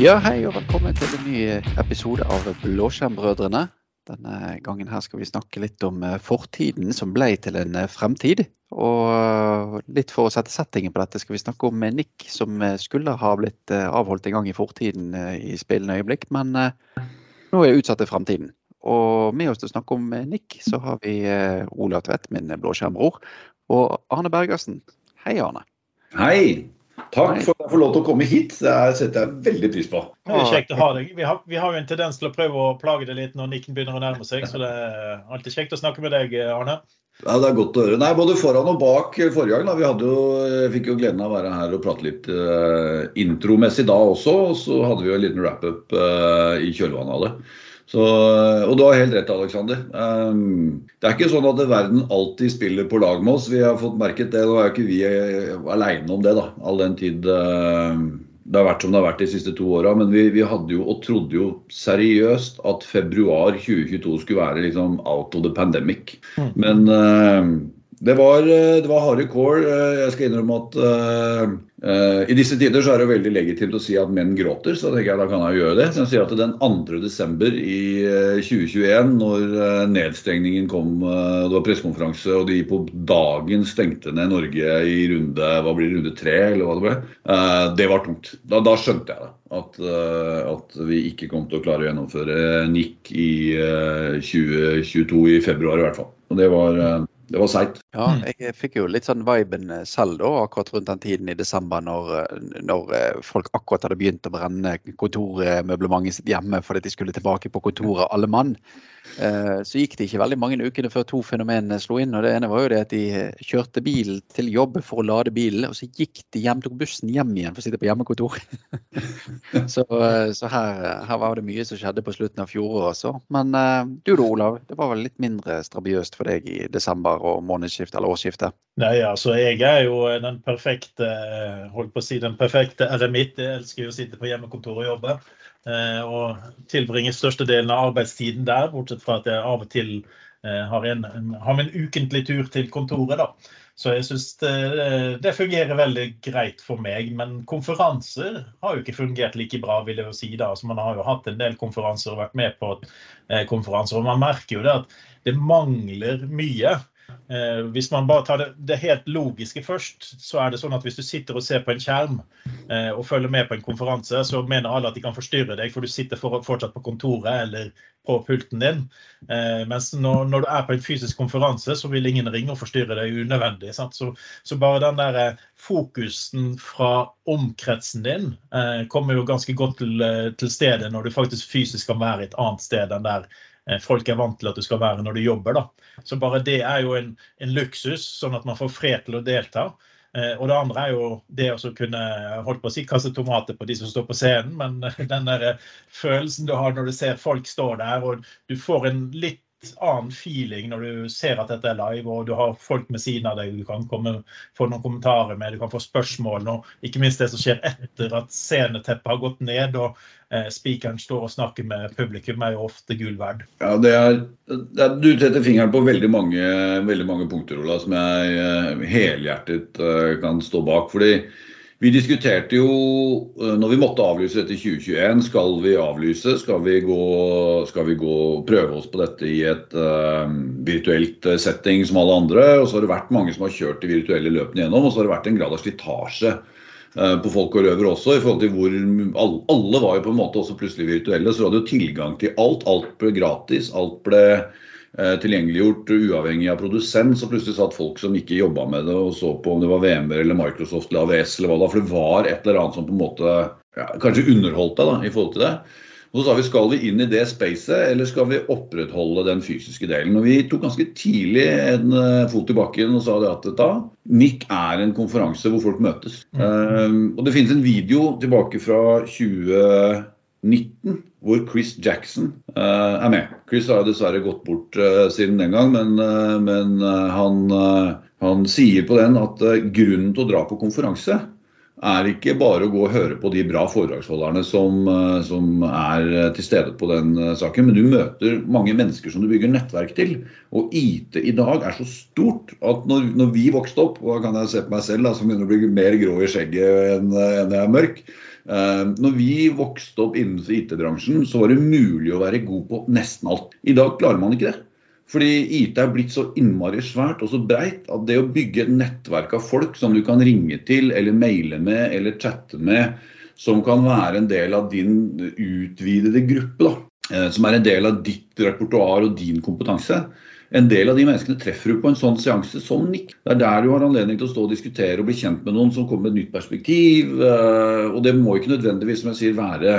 Ja, hei og velkommen til en ny episode av Blåskjermbrødrene. Denne gangen her skal vi snakke litt om eh, fortiden som ble til en eh, fremtid. Og eh, litt for å sette settingen på dette skal vi snakke om Nick som skulle ha blitt avholdt en gang i fortiden i spillende øyeblikk, men nå er utsatt til fremtiden. Og med oss til å snakke om Nick, så har vi Olav Tvedt, min blåskjermbror, og Arne Bergersen. Hei, Arne. Hei. Takk for at jeg får lov til å komme hit. Det setter jeg veldig pris på. Det er kjekt å ha deg. Vi har, vi har, jo en tendens til å prøve å plage deg litt når Nikken begynner å nærme seg, så det er alltid kjekt å snakke med deg, Arne. Ja, Det er godt å høre. Nei, Både foran og bak forrige gang. Da. Vi jo, fikk jo gleden av å være her og prate litt uh, intromessig da også. Og så hadde vi jo en liten wrap-up uh, i kjølvannet av det. Så, og du har helt rett, Aleksander. Um, det er ikke sånn at verden alltid spiller på lag med oss. Vi har fått merket det. Nå er jo ikke vi eh, aleine om det, da. All den tid uh, det har vært som det har vært de siste to åra. Men vi, vi, hadde jo og trodde jo seriøst at februar 2022 skulle være liksom out of the pandemic. Mm. Men uh, det var, det var harde kår. Jeg skal innrømme at uh, Uh, I disse tider så er det veldig legitimt å si at menn gråter, så tenker jeg da kan jeg gjøre det. Så jeg sier at Den 2. desember i uh, 2021, når uh, nedstengningen kom, det var pressekonferanse og de på dagen stengte ned Norge i runde hva blir runde tre, eller hva det ble, det var tungt. Da, da skjønte jeg det. At, at, vi ikke kom til å klare å gjennomføre NIC i 2022 i februar i hvert fall. Og det var det var seigt. Ja, mm. jeg fikk jo litt sånn viben eh, selv da, akkurat rundt den tiden i desember når, eh, når eh, folk akkurat hadde begynt å brenne kontormøblementet sitt hjemme fordi de skulle tilbake på kontoret alle mann. Eh, så gikk det ikke veldig mange ukene før to fenomenene slo inn. og Det ene var jo det at de kjørte bil til jobb for å lade bilen, og så gikk de hjem, tok bussen hjem igjen for å sitte på hjemmekontor. så, så her, her, var det mye som skjedde på slutten av fjoråret også. Men du da, Olav. Det var vel litt mindre strabiøst for deg i desember og månedsskiftet eller årsskiftet? Nei, altså jeg er jo den perfekte holdt på å si, den perfekte eremitt. Jeg elsker jo å sitte på hjemmekontoret og jobbe. Eh, og tilbringe størstedelen av arbeidstiden der, bortsett fra at jeg av og til eh, har en, har min ukentlig tur til kontoret. da. Så jeg syns det, det, fungerer veldig greit for meg. Men konferanser har jo ikke fungert like bra, vil jeg jo si. da. Altså, man har jo hatt en del konferanser og vært med på eh, konferanser, og man merker jo det at det mangler mye. Eh, hvis man bare tar det, det, helt logiske først, så er det sånn at hvis du sitter og ser på en skjerm eh, og følger med på en konferanse, så mener alle at de kan forstyrre deg, for du sitter for, fortsatt på kontoret eller på pulten din. Eh, mens når, når, du er på en fysisk konferanse, så vil ingen ringe og forstyrre deg unødvendig. Så, så, bare den der eh, fokusen fra omkretsen din eh, kommer jo ganske godt til, eh, til stede når du faktisk fysisk kan være et annet sted enn der folk er vant til at du skal være når du jobber. Da. Så bare det er jo en, en luksus, sånn at man får fred til å delta. Eh, og det andre er jo det å kunne holdt på å si, kaste tomater på de som står på scenen, men den der følelsen du har når du ser folk stå der, og du får en litt annen feeling når du ser at dette er live, og du har folk med siden av deg du kan komme, få noen kommentarer med, du kan få spørsmål. Og ikke minst det som skjer etter at sceneteppet har gått ned og eh, spikeren står og snakker med publikum, er jo ofte gull verd. Ja, det er, det er, du setter fingeren på veldig mange, veldig mange punkter, Ola, som jeg eh, helhjertet eh, kan stå bak. fordi vi diskuterte jo eh, når vi måtte avlyse dette i 2021, skal vi avlyse? Skal vi gå, skal vi gå prøve oss på dette i et uh, virtuelt setting som alle andre? Og så har det vært mange som har kjørt de virtuelle løpene gjennom, og så har det vært en grad av slitasje uh, på folk og røver også. i forhold til hvor alle, alle var jo på en måte også plutselig virtuelle, så du hadde jo tilgang til alt. Alt ble gratis. alt ble Eh, tilgjengeliggjort uavhengig av produsent. Så plutselig satt folk som ikke jobba med det og så på om det var VMR eller Microsoft eller AVS eller hva da. For det var et eller annet som på en måte ja, kanskje underholdt deg da, i forhold til det. Og så sa vi skal vi inn i det spacet, eller skal vi opprettholde den fysiske delen. Og Vi tok ganske tidlig en eh, fot i bakken og sa det at da, NIC er en konferanse hvor folk møtes. Mm. Um, og Det finnes en video tilbake fra 20 19, hvor Chris Jackson uh, er med. Chris har dessverre gått bort uh, siden den gang, men, uh, men han, han, sier på den at grunnen til å dra på konferanse er ikke bare å gå og høre på de bra foredragsholderne som, som er til stede på den saken, men du møter mange mennesker som du bygger nettverk til. Og IT i dag er så stort at når, når vi vokste opp, og da kan jeg se på meg selv da, som begynner å bli mer grå i skjegget enn, enn jeg er mørk, når vi vokste opp innenfor IT-bransjen, så var det mulig å være god på nesten alt. I dag klarer man ikke det. Fordi IT er blitt så innmari svært og så breit at det å bygge et nettverk av folk som du kan ringe til eller maile med eller chatte med, som kan være en del av din utvidede gruppe, da, eh, som er en del av ditt repertoar og din kompetanse, en del av de menneskene treffer du på en sånn seanse som nikk. Det er der du har anledning til å stå og diskutere og bli kjent med noen som kommer med et nytt perspektiv. Eh, og det må ikke nødvendigvis som jeg sier, være,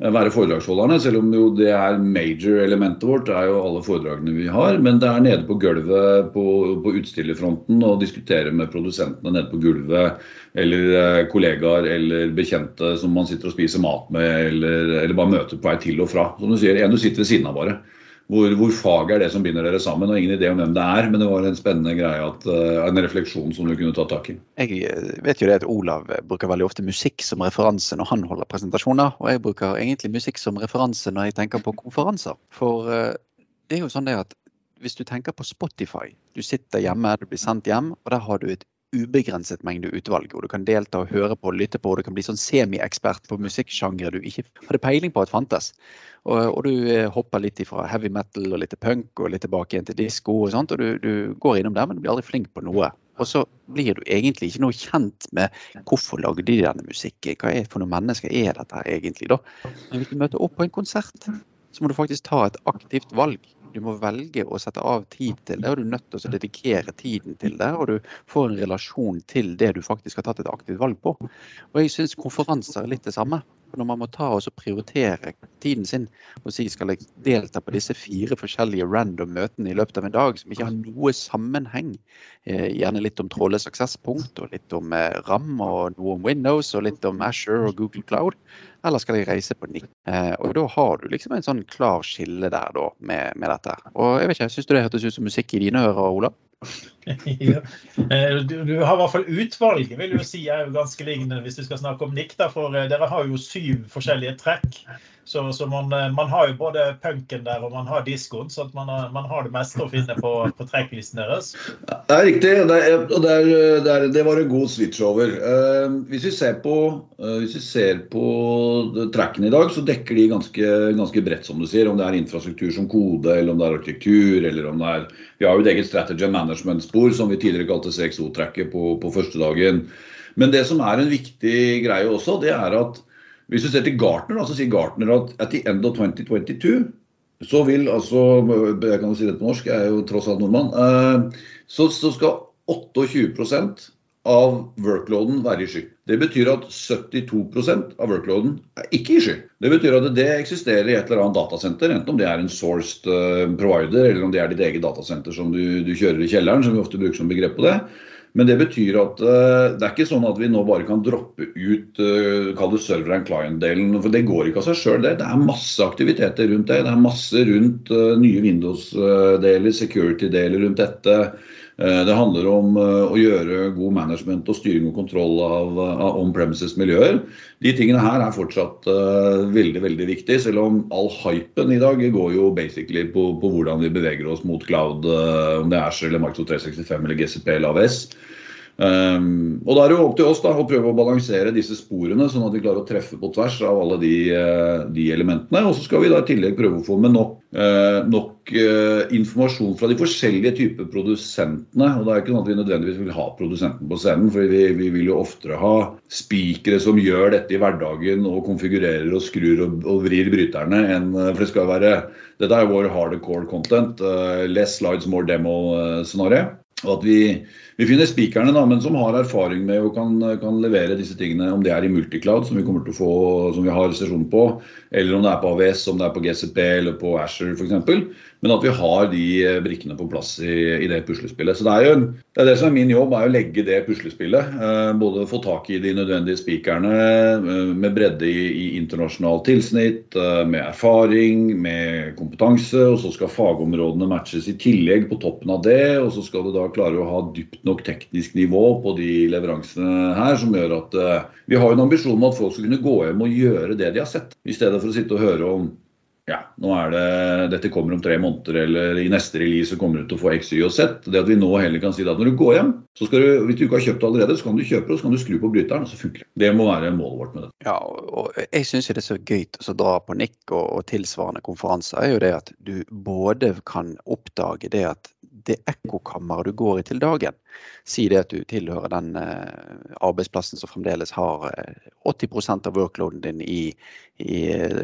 eh, være foredragsholderne, selv om jo det er major-elementet vårt. Det er jo alle foredragene vi har. Men det er nede på gulvet på, på utstillerfronten og diskutere med produsentene nede på gulvet. Eller eh, kollegaer eller bekjente som man sitter og spiser mat med, eller, eller bare møter på vei til og fra. Som du sier, en du sitter ved siden av bare hvor, hvor faget er det som binder dere sammen. og Ingen idé om hvem det er, men det var en spennende greie, at, uh, en refleksjon som du kunne ta tak i. Jeg eh, vet jo det at Olav bruker veldig ofte musikk som referanse når han holder presentasjoner. Og jeg bruker egentlig musikk som referanse når jeg tenker på konferanser. For uh, det er jo sånn det at hvis du tenker på Spotify, du sitter hjemme, du blir sendt hjem, og der har du et ubegrenset mengde utvalg. og Du kan delta og høre på og lytte på, og du kan bli sånn semi-ekspert på musikksjangre du ikke hadde peiling på at fantes. Og, og, du eh, hopper litt fra heavy metal og litt punk og litt tilbake igjen til disko og sånt. Og du, du, går innom der, men du blir aldri flink på noe. Og så blir du egentlig ikke noe kjent med hvorfor lagde de denne musikken. Hva er for noen mennesker er dette egentlig, da? Men hvis du møter opp på en konsert, så må du faktisk ta et aktivt valg. Du må velge å sette av tid til det, og du er nødt til å dedikere tiden til det. Og du får en relasjon til det du faktisk har tatt et aktivt valg på. Og jeg syns konferanser er litt det samme. Når man må ta og prioritere tiden sin og si skal jeg delta på disse fire forskjellige random møtene i løpet av en dag som ikke har noe sammenheng, eh, gjerne litt om trådløs aksesspunkt og litt om eh, RAM og noe om Windows og litt om Asher og Google Cloud, eller skal jeg reise på NIC? Eh, og da har du liksom en sånn klar skille der da med, med dette. Og jeg vet ikke, Syns du det hørtes ut som musikk i dine ører, Ola? Eh, du, du, har i hvert fall utvalget, vil jo si er jo ganske lignende hvis du skal snakke om Nick. Da, for eh, dere har jo syv forskjellige trekk. Så, så man, eh, man, har jo både punken der og man har diskoen, så man har, man, har, det meste å finne på, på trekklisten deres. Det er riktig, det, er, og det, er, det, var en god switch over. Hvis, vi ser på, hvis vi ser på trackene i dag, så dekker de ganske, ganske bredt, som du sier. Om det er infrastruktur som kode, eller om det er arkitektur, eller om det er Vi har jo et eget strategy management-spor som vi tidligere kalte CXO-trekket på, på første dagen. Men det som er en viktig greie også, det er at hvis du ser til Gartner, så sier Gartner at at the end of 2022 så vil altså Jeg kan jo si det på norsk, jeg er jo tross alt nordmann. Eh, så, skal 28% av workloaden være i sky. Det betyr at 72% av workloaden er ikke i sky. Det betyr at det eksisterer i et eller annet datasenter, enten om det er en sourced eh, provider, eller om det er ditt eget datasenter som du, du kjører i kjelleren, som vi ofte bruker som begrep på det. Men det betyr at uh, det er ikke sånn at vi nå bare kan droppe ut uh, kall det server and client-delen. For det går ikke av seg sjøl. Det. det er masse aktiviteter rundt det. Det er masse rundt nye Windows-deler, security-deler rundt dette. Det handler om å gjøre god management og styring og kontroll av, av on-premises-miljøer. De tingene her er fortsatt veldig veldig viktig, selv om all hypen i dag går jo basically på, på hvordan vi beveger oss mot cloud, om det er Azure eller Microsoft 365 eller GCP eller AVS. Um, og Da er det jo opp til oss da, å prøve å balansere disse sporene, sånn at vi klarer å treffe på tvers av alle de, uh, de elementene. Og så skal vi da i tillegg prøve å få med nok, uh, nok uh, informasjon fra de forskjellige typer produsentene. og Det er ikke sånn at vi nødvendigvis vil ha produsenten på scenen, for vi, vi vil jo oftere ha spikere som gjør dette i hverdagen og konfigurerer og skrur og, og vrir bryterne. enn, for det skal være, Dette er vår hardcore content. less slides, more demo-scenario. og at vi vi finner spikerne, da, men som har erfaring med og kan, kan, levere disse tingene. Om det er i multicloud, som vi kommer til å få, som vi har sesjon på, eller om det er på AVS, om det er på GCP eller på Asher f.eks. Men at vi har de eh, brikkene på plass i, i det puslespillet. Så det er jo det, er det som er min jobb, er å legge det puslespillet. Eh, både få tak i de nødvendige spikerne eh, med bredde i, i internasjonalt tilsnitt, med erfaring, med kompetanse. Og så skal fagområdene matches i tillegg på toppen av det. Og så skal du da klare å ha dypt nok teknisk nivå på de leveransene her, som gjør at uh, vi har en ambisjon om at folk skal kunne gå hjem og gjøre det de har sett, i stedet for å sitte og høre om ja, nå er det, dette kommer om tre måneder, eller i neste release kommer du til å få X, Y og Z. Det at vi nå heller kan si at når du går hjem, så skal du, hvis du ikke har kjøpt det allerede, så kan du kjøpe det, og så kan du skru på bryteren, og så funker det. Det må være målet vårt med det. Ja, og jeg syns det er så gøy å dra på NIC og, og tilsvarende konferanser, er jo det at du både kan oppdage det at det ekkokammeret du går i til dagen. Si det at du tilhører den eh, arbeidsplassen som fremdeles har eh, 80% av workloaden din i, i,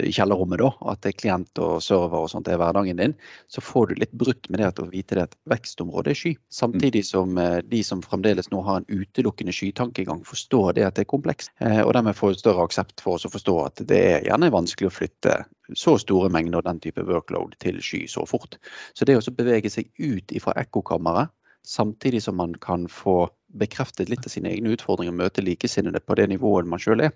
i kjellerrommet, da. At det er klient og server og sånt er hverdagen din. Så får du litt brutt med det at å vite det at vekstområdet er sky. Samtidig som eh, de som fremdeles nå har en utelukkende skytankegang, forstår det at det er komplekst. Eh, og dermed får større aksept for oss å forstå at det er gjerne vanskelig å flytte så store mengder den type workload til sky så fort. Så det å bevege seg ut fra ekkokammeret, samtidig som man kan få bekreftet litt av sine egne utfordringer og møte likesinnede på det nivået man sjøl er,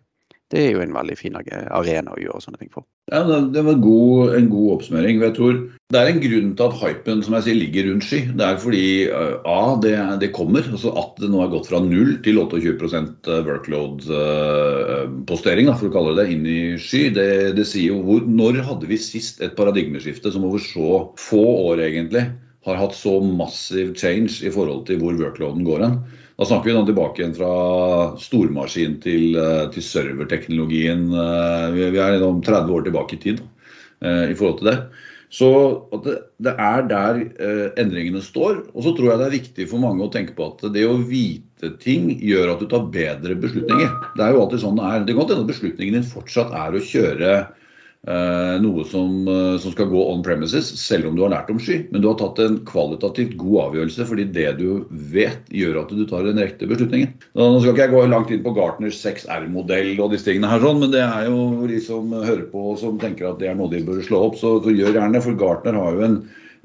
det er jo en veldig fin arena å gjøre sånne ting for. Ja, Det var god, en god oppsummering. Jeg tror Det er en grunn til at hypen som jeg sier, ligger rundt sky. Det er fordi A, det, det kommer. altså At det nå har gått fra 0 til 28% workload-postering, for å kalle det, inn i sky. Det, det sier jo hvor, Når hadde vi sist et paradigmeskifte som over så få år egentlig har hatt så massiv change i forhold til hvor workloaden går hen? Da snakker vi tilbake igjen fra stormaskin til, eh, til serverteknologien. Eh, vi er om 30 år tilbake i tid eh, i forhold til det. Så det, er der endringene står. Og så tror jeg det er viktig for mange å tenke på at det å vite ting gjør at du tar bedre beslutninger. Det er jo alltid sånn det er. Det kan hende beslutningen din fortsatt er å kjøre noe som, eh, som, skal gå on premises, selv om du har lært om sky. Men du har tatt en kvalitativt god avgjørelse, fordi det du vet, gjør at du tar den riktige beslutningen. Nå skal ikke jeg gå langt inn på Gartners 6R-modell og disse tingene her, sånn, men det er jo de som hører på og som tenker at det er noe de bør slå opp, så, så gjør gjerne For Gartner har jo en,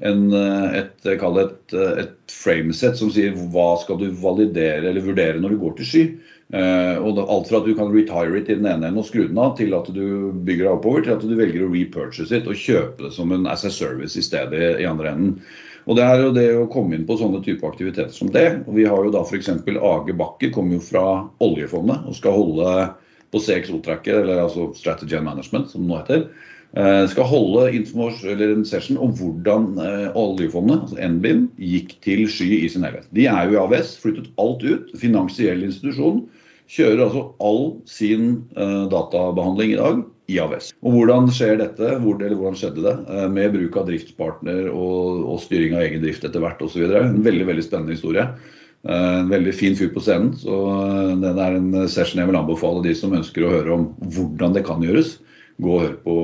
en eh, et, et, et frameset som sier hva skal du validere eller vurdere når du går til sky. Uh, og Alt fra at du kan retire it i den ene enden og skru den av, til at du bygger deg oppover, til at du velger å repurchase it og kjøpe det som en as a service i stedet i andre enden. Og Det er jo det å komme inn på sånne type aktiviteter som det. og Vi har jo da f.eks. Age Bakke, kommer jo fra oljefondet og skal holde på CXO-tracket, eller altså Strategy and Management, som det nå heter. Uh, skal holde en session om hvordan uh, oljefondet, altså NBIM, gikk til sky i sin helhet. De er jo i AVS, flyttet alt ut. Finansiell institusjon kjører altså all sin uh, databehandling i dag i AVS. Og Hvordan skjer dette, eller hvordan skjedde det, med bruk av driftspartner og, og, styring av egen drift etter hvert osv. En veldig veldig spennende historie. En veldig fin fyr på scenen. så Den er en session jeg vil anbefale de som ønsker å høre om hvordan det kan gjøres gå og på,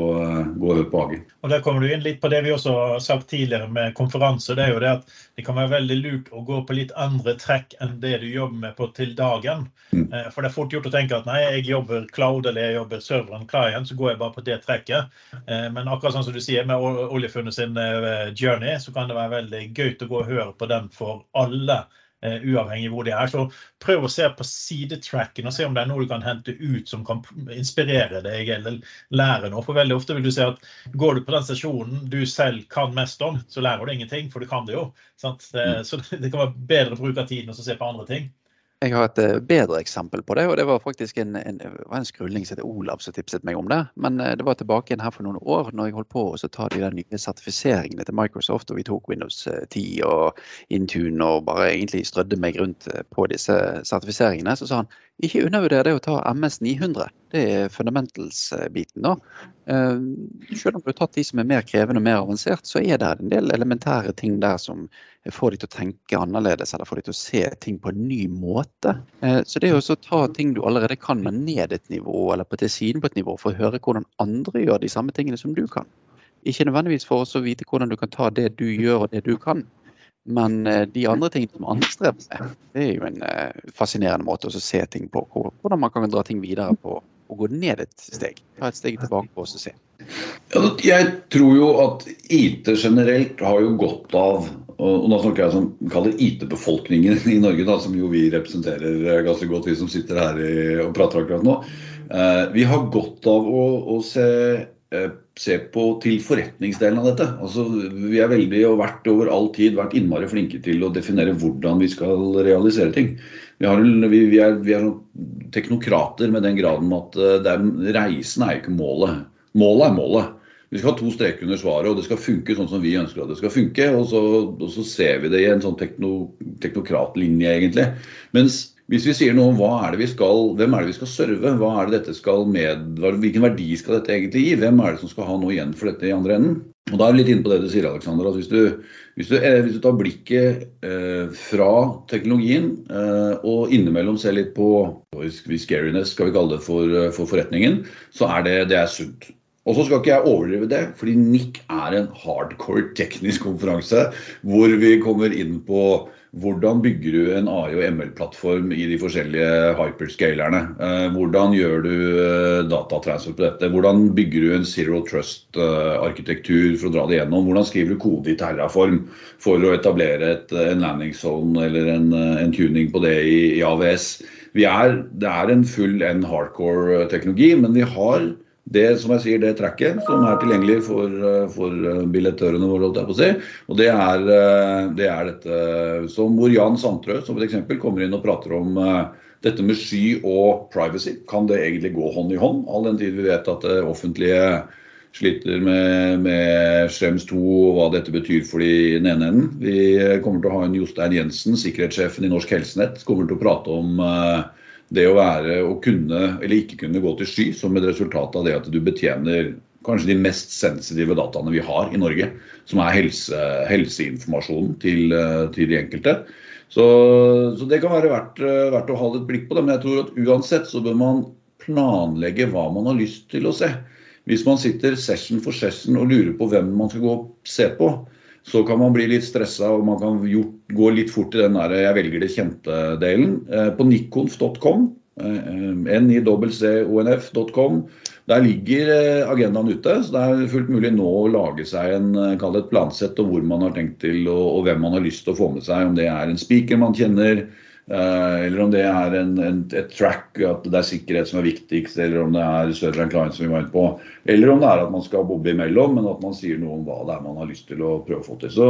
gå og høre på Hagen. Og Der kommer du inn litt på det vi også har sagt tidligere med konferanse. Det er jo det at det kan være veldig lurt å gå på litt andre trekk enn det du jobber med på til dagen. Mm. Eh, for det er fort gjort å tenke at nei, jeg jobber cloud eller jeg jobber serveren client, så går jeg bare på det trekket. Eh, men akkurat sånn som du sier med oljefunnet sin eh, journey, så kan det være veldig gøy å gå og høre på den for alle Uh, uavhengig hvor de er. Så prøv å se på sidetracken og se om det er noe du kan hente ut som kan inspirere deg eller lære noe. For veldig ofte vil du se at går du på den stasjonen du selv kan mest om, så lærer du ingenting, for du kan det jo. Sant? Mm. Så det kan være bedre å bruke tiden og se på andre ting. Jeg har et eh, bedre eksempel på det. og Det var faktisk en, en, en skrulling som heter Olav som tipset meg om det. Men eh, det var tilbake igjen her for noen år når jeg holdt på å ta de der nye sertifiseringene til Microsoft. og Vi tok Windows 10 eh, og Intune og bare egentlig strødde meg rundt på disse sertifiseringene. Så sa han ikke undervurder det å ta MS 900. Det er fundamentals-biten. da. Eh, selv om du har tatt de som er mer krevende og mer avansert, så er det en del elementære ting der som får de til å tenke annerledes, eller får de til å se ting på en ny måte. Eh, så det å ta ting du allerede kan, men ned et nivå, eller på til siden på et nivå, for å høre hvordan andre gjør de samme tingene som du kan. Ikke nødvendigvis for å vite hvordan du kan ta det du gjør og det du kan, men eh, de andre tingene som andre strever med, det er jo en fascinerende måte å se ting på. Hvordan man kan dra ting videre på og gå ned et steg. Ta et steg tilbake på oss og se. jeg tror jo at IT generelt har jo godt av og nå snakker jeg som kaller IT-befolkningen i Norge, da, som jo vi representerer eh, ganske godt, vi som sitter her og prater akkurat nå. vi har godt av å, å se Eh, se på til forretningsdelen av dette. Altså, vi er veldig og vært over all tid vært innmari flinke til å definere hvordan vi skal realisere ting. Vi, har, vi, vi, er, vi er, teknokrater med den graden at eh, er, reisen er ikke målet. Målet er målet. Vi skal ha to streker under svaret, og det skal funke sånn som vi ønsker at det skal funke. Og så, og så ser vi det i en sånn tekno, teknokratlinje, egentlig. Mens hvis vi sier noe om hva er det vi skal, hvem er det vi skal serve, hva er det dette skal med, hvilken verdi skal dette egentlig gi, hvem er det som skal ha noe igjen for dette i andre enden? Og Da er vi litt inne på det du sier, Alexander. at Hvis du, hvis eh, hvis du tar blikket eh, fra teknologien eh, og innimellom ser litt på scariness, skal vi kalle det, for, eh, for forretningen, så er det, det er sunt. Og så skal ikke jeg overdrive det, fordi NIC er en hardcore teknisk konferanse hvor vi kommer inn på hvordan bygger du en AI- og ML-plattform i de forskjellige hyperscalerne? Eh, hvordan gjør du eh, datatransfer på dette? Hvordan bygger du en zero trust-arkitektur for å dra det gjennom? Hvordan skriver du kode i Terraform for å etablere et, en landing zone eller en, en, tuning på det i, i AVS? Er, det er en full en hardcore teknologi, men vi har det som jeg sier, det trekket som er tilgjengelig for, eh, for eh, billettørene våre. på å si. Og det er, eh, det er dette som hvor Jan Sandtrø som eksempel kommer inn og prater om dette med sky og privacy. Kan det egentlig gå hånd i hånd, all den tid vi vet at det offentlige sliter med, med Schrems 2 og hva dette betyr for de den ene enden. Vi kommer til å ha en Jostein Jensen, sikkerhetssjefen i Norsk Helsenett, kommer til å prate om uh, det å være å kunne eller ikke kunne gå til sky som et resultat av det at du betjener kanskje de mest sensitive dataene vi har i Norge, som er helse, helseinformasjonen til, eh, til, de enkelte. Så, så, det kan være verdt, eh, verdt, å ha et blikk på det. Men jeg tror at uansett så bør man planlegge hva man har lyst til å se. Hvis man sitter session for session og lurer på hvem man skal gå og se på, så kan man bli litt stressa og man kan gå litt fort i den der 'jeg velger det kjente'-delen. Eh, på nikonf.com, eh, nicconf.com, der ligger eh, agendaen ute. så Det er fullt mulig nå å lage seg en, et plansett og hvor man har tenkt til og, og hvem man har lyst til å få med seg. Om det er en speaker man kjenner, Eh, eller om det er en, en, et track, at det er sikkerhet som er viktigst, eller om det er større enn client som vi var inne på. Eller om det er at man skal bobbe imellom, men at man sier noe om hva det er man har lyst til å prøve å få til. Så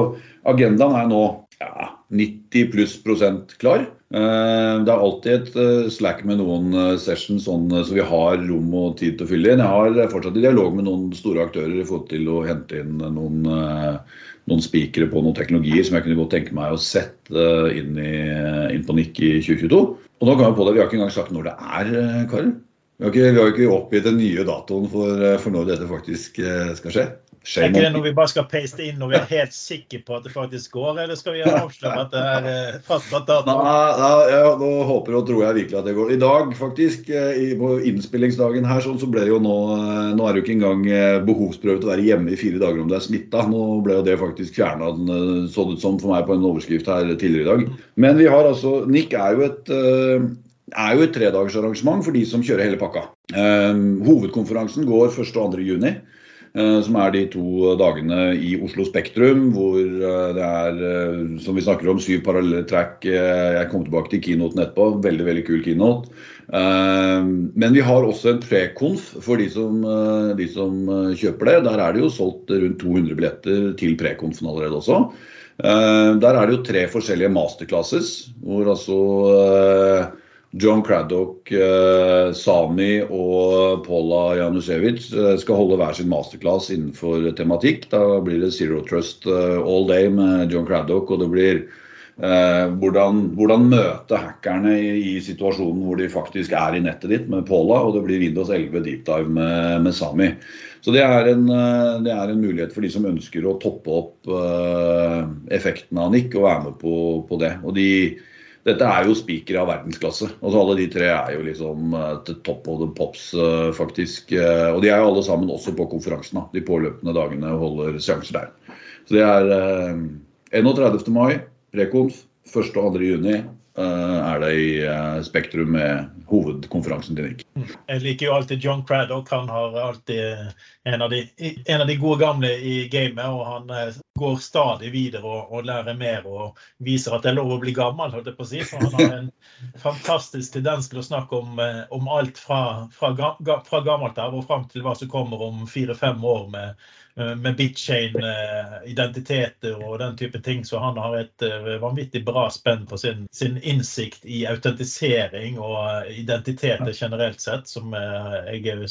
agendaen er nå ja, 90 pluss prosent klar. Eh, det er alltid et eh, slack med noen sessions sånn, så vi har rom og tid til å fylle inn. Jeg har fortsatt i dialog med noen store aktører forhold til å hente inn noen noen spikere på noen teknologier som jeg kunne godt tenke meg å sette inn, i, inn på NIC i 2022. Og nå kan jeg på det, Vi har ikke engang sagt når det er, eh, Karin. Vi har ikke, vi har ikke oppgitt den nye datoen for, eh, for når dette faktisk eh, skal skje. Er ikke det noe vi bare skal paste inn når vi er helt sikre på at det faktisk går, eller skal vi avsløre at det er eh, fastsatt dato? Nei, ja, nå håper og tror jeg virkelig at det går. I dag, faktisk, eh, på innspillingsdagen her, sånn, så ble det jo nå eh, Nå er det jo ikke engang behovsprøvet å være hjemme i fire dager om du er smitta. Nå ble jo det faktisk fjerna, så det ut som for meg på en overskrift her tidligere i dag. Men vi har altså Nick er jo et er jo et tredagersarrangement for de som kjører hele pakka. hovedkonferansen går 1. og 2. juni. Eh, som er de to dagene i Oslo Spektrum, hvor eh, det er, eh, som vi snakker om, syv parallelle track. Jeg kom tilbake til keynoten etterpå. Veldig, veldig kul keynote. Men vi har også en prekonf for de som, de som kjøper det. Der er det jo solgt rundt 200 billetter til prekonfen allerede også. Der er det jo tre forskjellige masterclasses, hvor altså John Craddock, eh, Sami og Paula Janusevic eh, skal holde hver sin masterclass innenfor tematikk. Da blir det Zero Trust eh, all day med John Craddock. Og det blir eh, hvordan, hvordan, møte hackerne i, i, situasjonen hvor de faktisk er i nettet ditt med Paula. Og det blir Windows 11 deep dive med, med Sami. Så det er, en, det er, en, mulighet for de som ønsker å toppe opp eh, effekten av Nick og være med på, på det. Og de dette er jo spikere av verdensklasse. Altså Alle de tre er jo liksom til top of the pops, uh, faktisk. Uh, og de er jo alle sammen også på konferansen. Da, de påløpende dagene holder seanser der. Så det er 31. mai, prekonf. 1. og 2. juni er det i Spektrum med hovedkonferansen til NIC. Mm. Jeg liker jo alltid John Craddock. Han har alltid en av de, en av de gode gamle i gamet. og Han går stadig videre og, og, lærer mer og viser at det er lov å bli gammel. holdt jeg på å si, for Han har en fantastisk tendens til å snakke om, eh, om alt fra, fra, fra, gammelt av og fram til hva som kommer om fire-fem år med, eh, med bitchain-identiteter eh, og den type ting. Så han har et vanvittig bra spenn på sin, sin innsikt i autentisering og identiteter generelt sett, som jeg er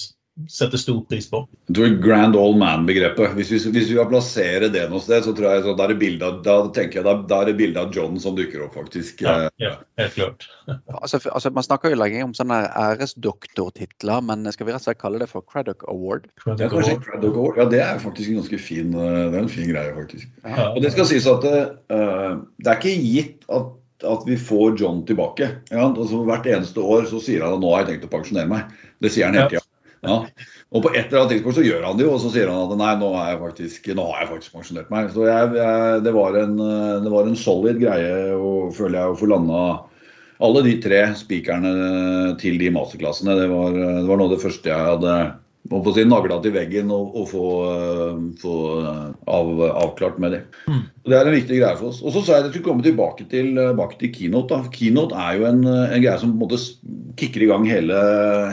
setter stor pris på. Jeg tror Grand old man-begrepet. Hvis, hvis, hvis, vi plasserer det noe sted, så tror jeg så da er det bilde av, da tenker jeg, da, da er det bilde av John som dukker opp, faktisk. Ja, ja helt klart. altså, altså, man snakker jo lenge om sånne æresdoktortitler, men skal vi rett og slett kalle det for Craddock Award? Craddock ja, Award. Craddock Award. Ja, det er faktisk en ganske fin, det er en fin greie, faktisk. Ja. Og det skal sies at uh, det er ikke gitt at at vi får John tilbake. Ja, altså hvert eneste år så sier han at nå har jeg tenkt å pensjonere meg. Det sier han hele tida. Ja. Og på et eller annet tidspunkt så gjør han det jo, og så sier han at nei, nå, er jeg faktisk, nå har jeg faktisk pensjonert meg. Så jeg, jeg, det, var en, det, var en, solid greie, og føler jeg, å få landa alle de tre spikerne til de masterklassene. Det var, det var noe av det første jeg hadde må få si, nagla til veggen og, og få, uh, få uh, av, avklart med det. Mm. Det er en viktig greie for oss. Og så sa jeg at jeg skulle komme tilbake til, uh, tilbake til Keynote. Da. Keynote er jo en, en, greie som på kicker i gang hele,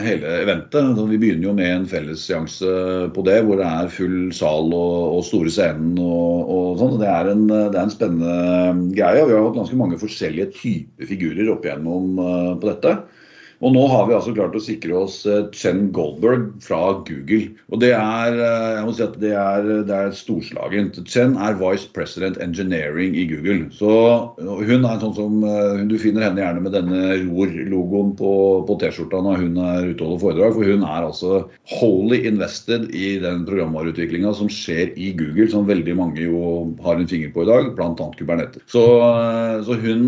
hele eventet. Så vi begynner jo med en fellesseanse på det, hvor det er full sal og, og store scenen og, og sånn. Det er, en, det er en spennende greie. og Vi har hatt ganske mange forskjellige typer figurer opp igjennom på dette. Og nå har vi altså klart å sikre oss eh, Chen Goldberg fra Google. Og det er, eh, jeg må si at det er, det er storslagent. Chen er Vice President Engineering i Google. Så hun er sånn som eh, Du finner henne gjerne med denne ROR-logoen på, på T-skjorta når hun er ute og holder foredrag. For hun er altså wholly invested i den programvareutviklinga som skjer i Google, som veldig mange jo har en finger på i dag, bl.a. Kubernetes. Så, så hun,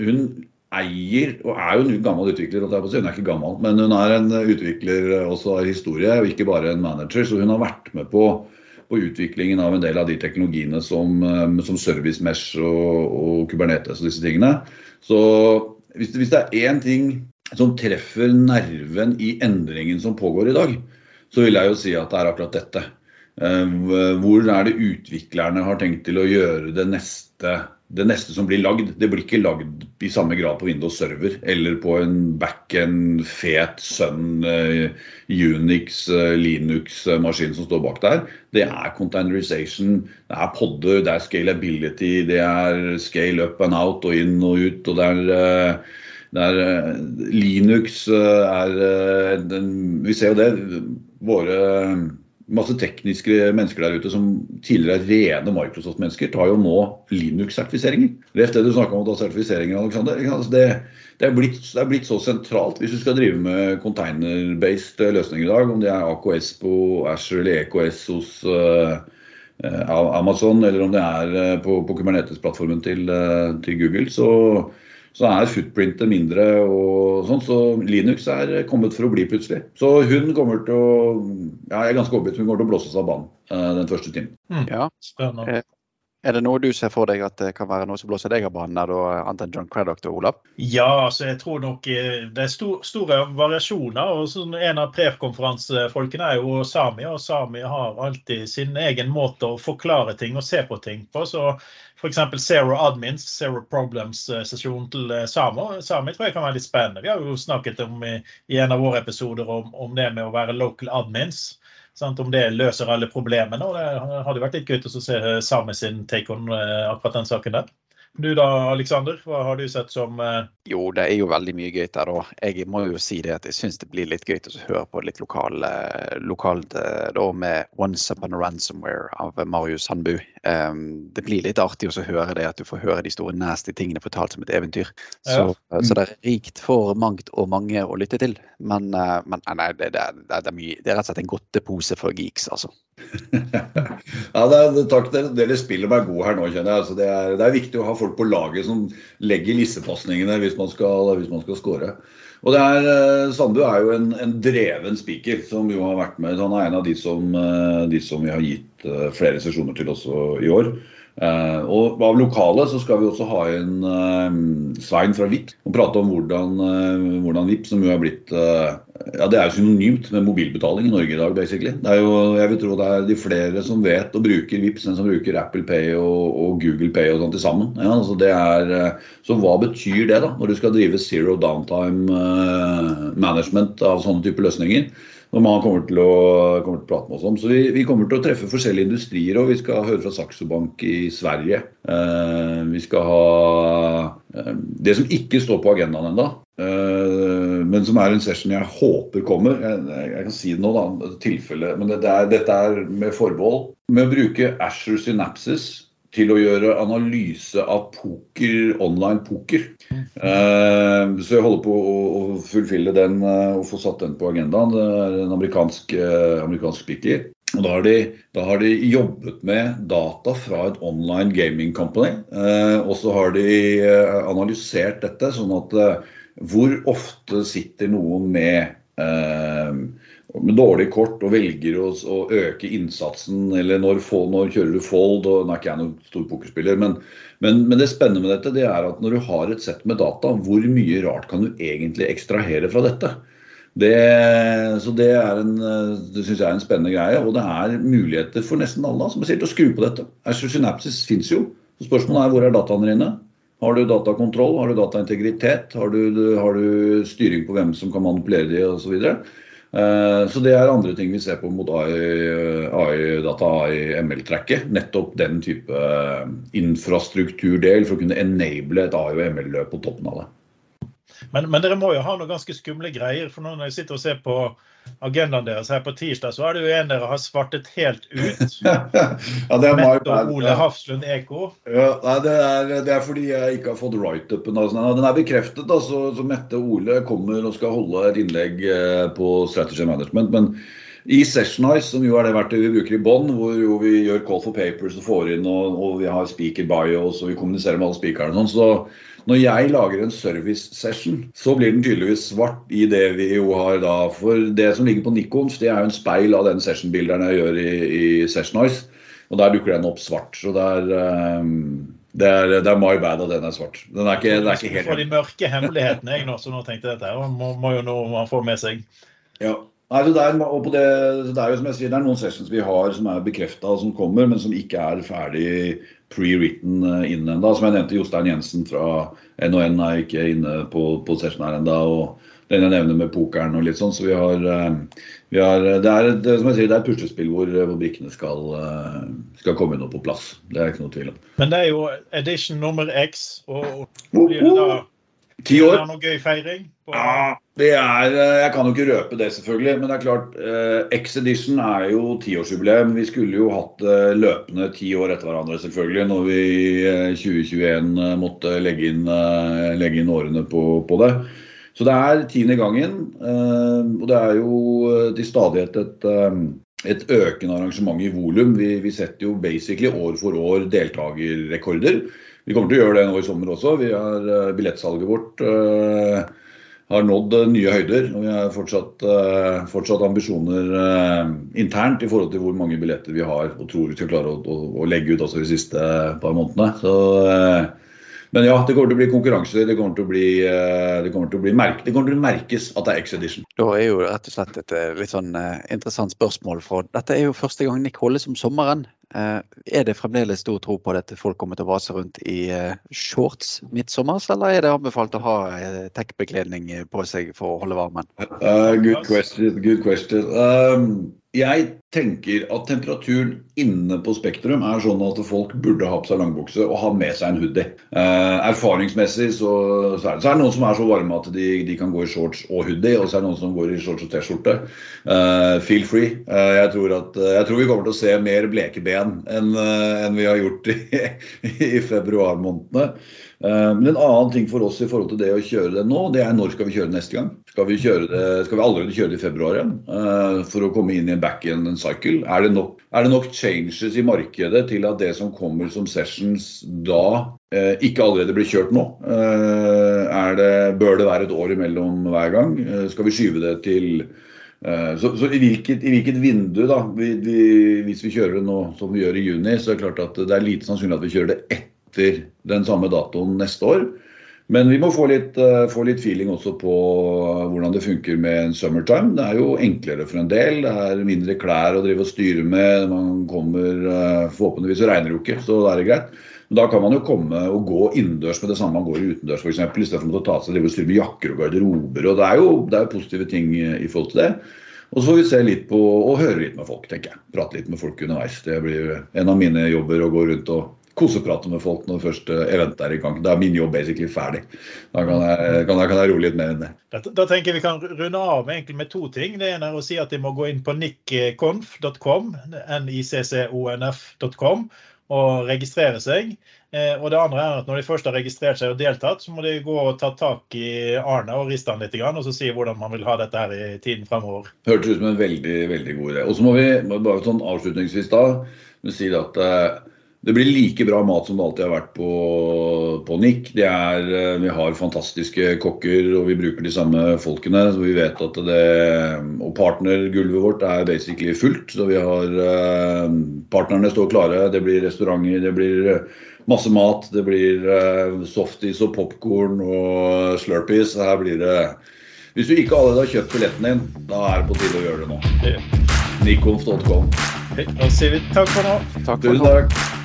hun eier, og er jo en gammel utvikler, hun er ikke gammel, men hun er en utvikler også av historie, og ikke bare en manager. Så hun har vært med på, på utviklingen av en del av de teknologiene som, eh, som service mesh og, og, Kubernetes og disse tingene. Så hvis, hvis det er én ting som treffer nerven i endringen som pågår i dag, så vil jeg jo si at det er akkurat dette. Eh, hvor er det utviklerne har tenkt til å gjøre det neste det neste som blir lagd, det blir ikke lagd i samme grad på Windows Server eller på en back-end, fet Sun, uh, Unix, uh, Linux-maskin som står bak der. Det er containerization, det er podder, det er scalability, det er scale up and out og inn og ut. og det er... Uh, der Linux er den, Vi ser jo det. Våre masse tekniske mennesker der ute som tidligere er rene Microsoft-mennesker, tar jo nå Linux-sertifiseringer. Det du snakka om å ta sertifiseringer, Alexander. Det, det, er blitt, det, er blitt, så sentralt hvis du skal drive med container-based løsninger i dag, om det er AKS på Asher eller EKS hos uh, Amazon, eller om det er uh, på, på Kubernetes-plattformen til, uh, til Google. så så er footprintet mindre og sånn. Så Linux er kommet for å bli plutselig. Så hun kommer til å ja, jeg er ganske overbevist hun kommer til å blåse seg av banen uh, den første timen. Mm. Ja, spennende. Er det noe du ser for deg at det kan være noe som blåser deg av banen, annet enn John Craddock og Olav? Ja, altså jeg tror nok eh, det er stor, store variasjoner. og sånn, En av pref-konferansefolkene er jo Sami, og Sami har alltid sin egen måte å forklare ting og se på ting på. så F.eks. Zero Admins, Zero Problems-sesjonen til Sami. Sami tror jeg kan være litt spennende. Vi har jo snakket om i en av våre episoder om, om det med å være local admins. Sant? Om det løser alle problemene. og Det hadde vært litt gøy å se Sami sin take on eh, akkurat den saken der. Du da, Aleksander, hva har du sett som uh... Jo, det er jo veldig mye gøy der. og Jeg må jo si det at jeg syns det blir litt gøy å høre på litt lokal, lokalt da, med 'Once Upon a Ransomware' av Marius Sandbu. Um, det blir litt artig å høre det, at du får høre de store nasty tingene fortalt som et eventyr. Så, ja. så det er rikt for mangt og mange å lytte til. Men, uh, men nei, det, det, det, er mye, det er rett og slett en godtepose for geeks, altså. ja, det er, takk. Dere, spiller meg god her nå, kjenner jeg. Altså, det, er, det, er, viktig å ha folk på laget som legger lissepasningene hvis man skal, hvis man skal score. Og det er, eh, Sandbu er jo en, en dreven speaker som jo har vært med. Han er en av de som, eh, de som vi har gitt eh, flere sesjoner til også i år. Uh, og Av lokale så skal vi også ha inn uh, Svein fra VIP og prate om hvordan, uh, hvordan VIP, som jo er blitt ja, Det er jo synonymt med mobilbetaling i Norge i dag, basically. Det er jo, jeg vil tro det er de flere som vet og bruker VIPs enn som bruker Apple Pay og, og Google Pay og sånt til sammen. Ja, altså det er, så hva betyr det da, når du skal drive zero downtime management av sånne typer løsninger? Som han kommer til, å, kommer til, å, prate med oss om. Så vi, vi, kommer til å treffe forskjellige industrier, og vi skal høre fra Saxo Bank i Sverige. Eh, vi skal ha eh, det som ikke står på agendaen ennå. Eh, men som er en session jeg håper kommer. Jeg, jeg kan si det nå, da, tilfelle, men det er, dette er med forbehold. Med å bruke Asher Synapses til å gjøre analyse av poker, online poker. Uh, så jeg holder på å, fullfille den uh, og få satt den på agendaen. Det er en amerikansk, uh, amerikansk speaker. Og da har, de, da har, de, jobbet med data fra et online gaming company. og så har de analysert dette sånn at hvor ofte sitter noen med med dårlig kort og velger å, å øke innsatsen, eller når, når, kjører du fold og Nå er ikke jeg noen stor pokerspiller, men, men, men, det spennende med dette det er at når du har et sett med data, hvor mye rart kan du egentlig ekstrahere fra dette? Det, så det, er det synes jeg er en spennende greie, og det er muligheter for nesten alle som sier, til å skru på dette. Synapsis fins jo. Så spørsmålet er hvor er dataene dine? Har du datakontroll, har du dataintegritet, har du, har du styring på hvem som kan manipulere de osv.? Eh, så det er andre ting vi ser på mot AI-data, AI-ML-trekket. Nettopp den type eh, infrastrukturdel for å kunne enable et AI- og ML-løp på toppen av det. Men, men, dere må jo ha noen ganske skumle greier. For når jeg sitter og ser på agendaen deres her på tirsdag, så er det jo en dere har svartet helt ut. ja, det er Mette og Ole Hafslund Eko. Ja, nei, det, er, det, er, fordi jeg ikke har fått write-upen. Altså. Den er bekreftet. Da, så, så Mette og Ole kommer og skal holde et innlegg eh, på Strategy Management. men i Sessionize, som jo er det verktøyet vi bruker i bånn, hvor jo vi gjør call for papers og får inn, og, og vi har speaker bios og vi kommuniserer med alle speakerne og sånn, så når jeg lager en service session, så blir den tydeligvis svart i det vi jo har da. For det som ligger på Nikons, det er jo en speil av den session-bilderen jeg gjør i, i Sessionize. Og der dukker den opp svart. Så det er, um, det er, det er my bad at den er svart. Den er ikke, den er ikke helt For de mørke hemmelighetene jeg nå, så nå tenkte jeg dette må, må jo nå man får med seg. Ja. Nei, det, er, og på det, det er jo som jeg sier, det er noen sessions vi har som er bekrefta og som kommer, men som ikke er ferdig pre-written eh, inn ennå. Som jeg nevnte, Jostein Jensen fra NHN er ikke inne på, på session her ennå. Og den jeg nevner med pokeren og litt sånn. Så vi har, eh, vi har det, er, det, som jeg sier, det er et puslespill hvor, hvor brikkene skal, eh, skal komme noe på plass. Det er ikke noe tvil om. Men det er jo edition nummer X. og blir det da Ti år. Er det noe gøy feiring? Ja, det er, eh, Jeg kan jo ikke røpe det, selvfølgelig. Men det er klart, eh, X-Edition er jo tiårsjubileum. Vi skulle jo hatt eh, løpende ti år etter hverandre, selvfølgelig. Når vi i 2021 eh, måtte legge inn, eh, legge inn årene på, på, det. Så det er tiende gangen. Eh, og det er jo til stadighet et, et økende arrangement i volum. Vi, vi setter jo basically år for år deltakerrekorder. Vi kommer til å gjøre det nå i sommer også. Vi har uh, Billettsalget vårt uh, har nådd uh, nye høyder. og Vi har fortsatt, fortsatt ambisjoner internt i forhold til hvor mange billetter vi har og tror vi skal klare å, å, å legge ut også de siste par månedene. Så men ja, det kommer til å bli konkurranse. Det kommer til å bli, det kommer til å bli merke, det kommer til å merkes at det er X-Edition. Da er jo rett og slett et litt sånn interessant spørsmål. For dette er jo første gang Nick holdes om sommeren. Eh, er det fremdeles stor tro på at folk kommer til å vase rundt i eh, shorts midtsommers, eller er det anbefalt å ha eh, tech-bekledning på seg for å holde varmen? Uh, good question. Good question. Um, jeg tenker at temperaturen inne på Spektrum er sånn at folk burde ha på seg langbukse og ha med seg en hoodie. Eh, erfaringsmessig så, så, er det, så, er det, noen som er så varme at de, de, kan gå i shorts og hoodie, og så er det noen som går i shorts og T-skjorte. Eh, feel free. Eh, jeg, tror at, jeg, tror vi kommer til å se mer bleke ben enn, eh, enn vi har gjort i, i februarmånedene. Eh, men en annen ting for oss i forhold til det å kjøre det nå, det er når skal vi kjøre neste gang? Skal vi, det, skal vi allerede kjøre det i februar igjen uh, for å komme inn i en back-end cycle? Er det, nok, er det, nok, changes i markedet til at det som kommer som sessions da uh, ikke allerede blir kjørt nå? Uh, det, bør det være et år imellom hver gang? skal vi skyve det til så, så i, hvilket, i, hvilket, vindu, da, vi, vi, hvis vi kjører det nå som vi gjør i juni, så er det klart at det er lite sannsynlig at vi kjører det etter den samme datoen neste år. Men vi må få litt, uh, få litt, feeling også på hvordan det funker med en summertime. Det er jo enklere for en del. Det er mindre klær å drive og styre med. Man kommer, uh, Forhåpentligvis regner det jo ikke, så da er det greit. Men da kan man jo komme og gå innendørs med det samme man går utendørs f.eks. Istedenfor å ta seg drive og styre med jakker og garderober. og Det er jo det er positive ting i forhold til det. Og så får vi se litt på og høre litt med folk, tenker jeg. Prate litt med folk underveis. Det blir en av mine jobber å gå rundt og koseprate med folk når først eventet er i gang. Da er min jobb basically ferdig. Da kan jeg, kan jeg, kan jeg roe litt mer enn det. Da, da, tenker jeg vi kan runde av med, med to ting. Det ene er å si at de må gå inn på nicconf.com, og registrere seg. Eh, og det andre er at når de først har registrert seg og deltatt, så må de gå og ta tak i Arne og riste han litt, og så si hvordan man vil ha dette her i tiden fremover. Hørtes ut som en veldig veldig god idé. Og så må vi bare sånn avslutningsvis da si at eh, det blir like bra mat som det alltid har vært på, på NIK. Er, eh, vi har fantastiske kokker og vi bruker de samme folkene. så vi vet at det, Og partnergulvet vårt er basically fullt. så vi har eh, Partnerne står klare. Det blir restauranter, det blir eh, masse mat. Det blir softis og popkorn og slurpees. Her blir det Hvis du ikke allerede har kjøpt billetten din, da er det på tide å gjøre det nå. Nikonf.com. Da sier vi takk for nå. Takk for nå.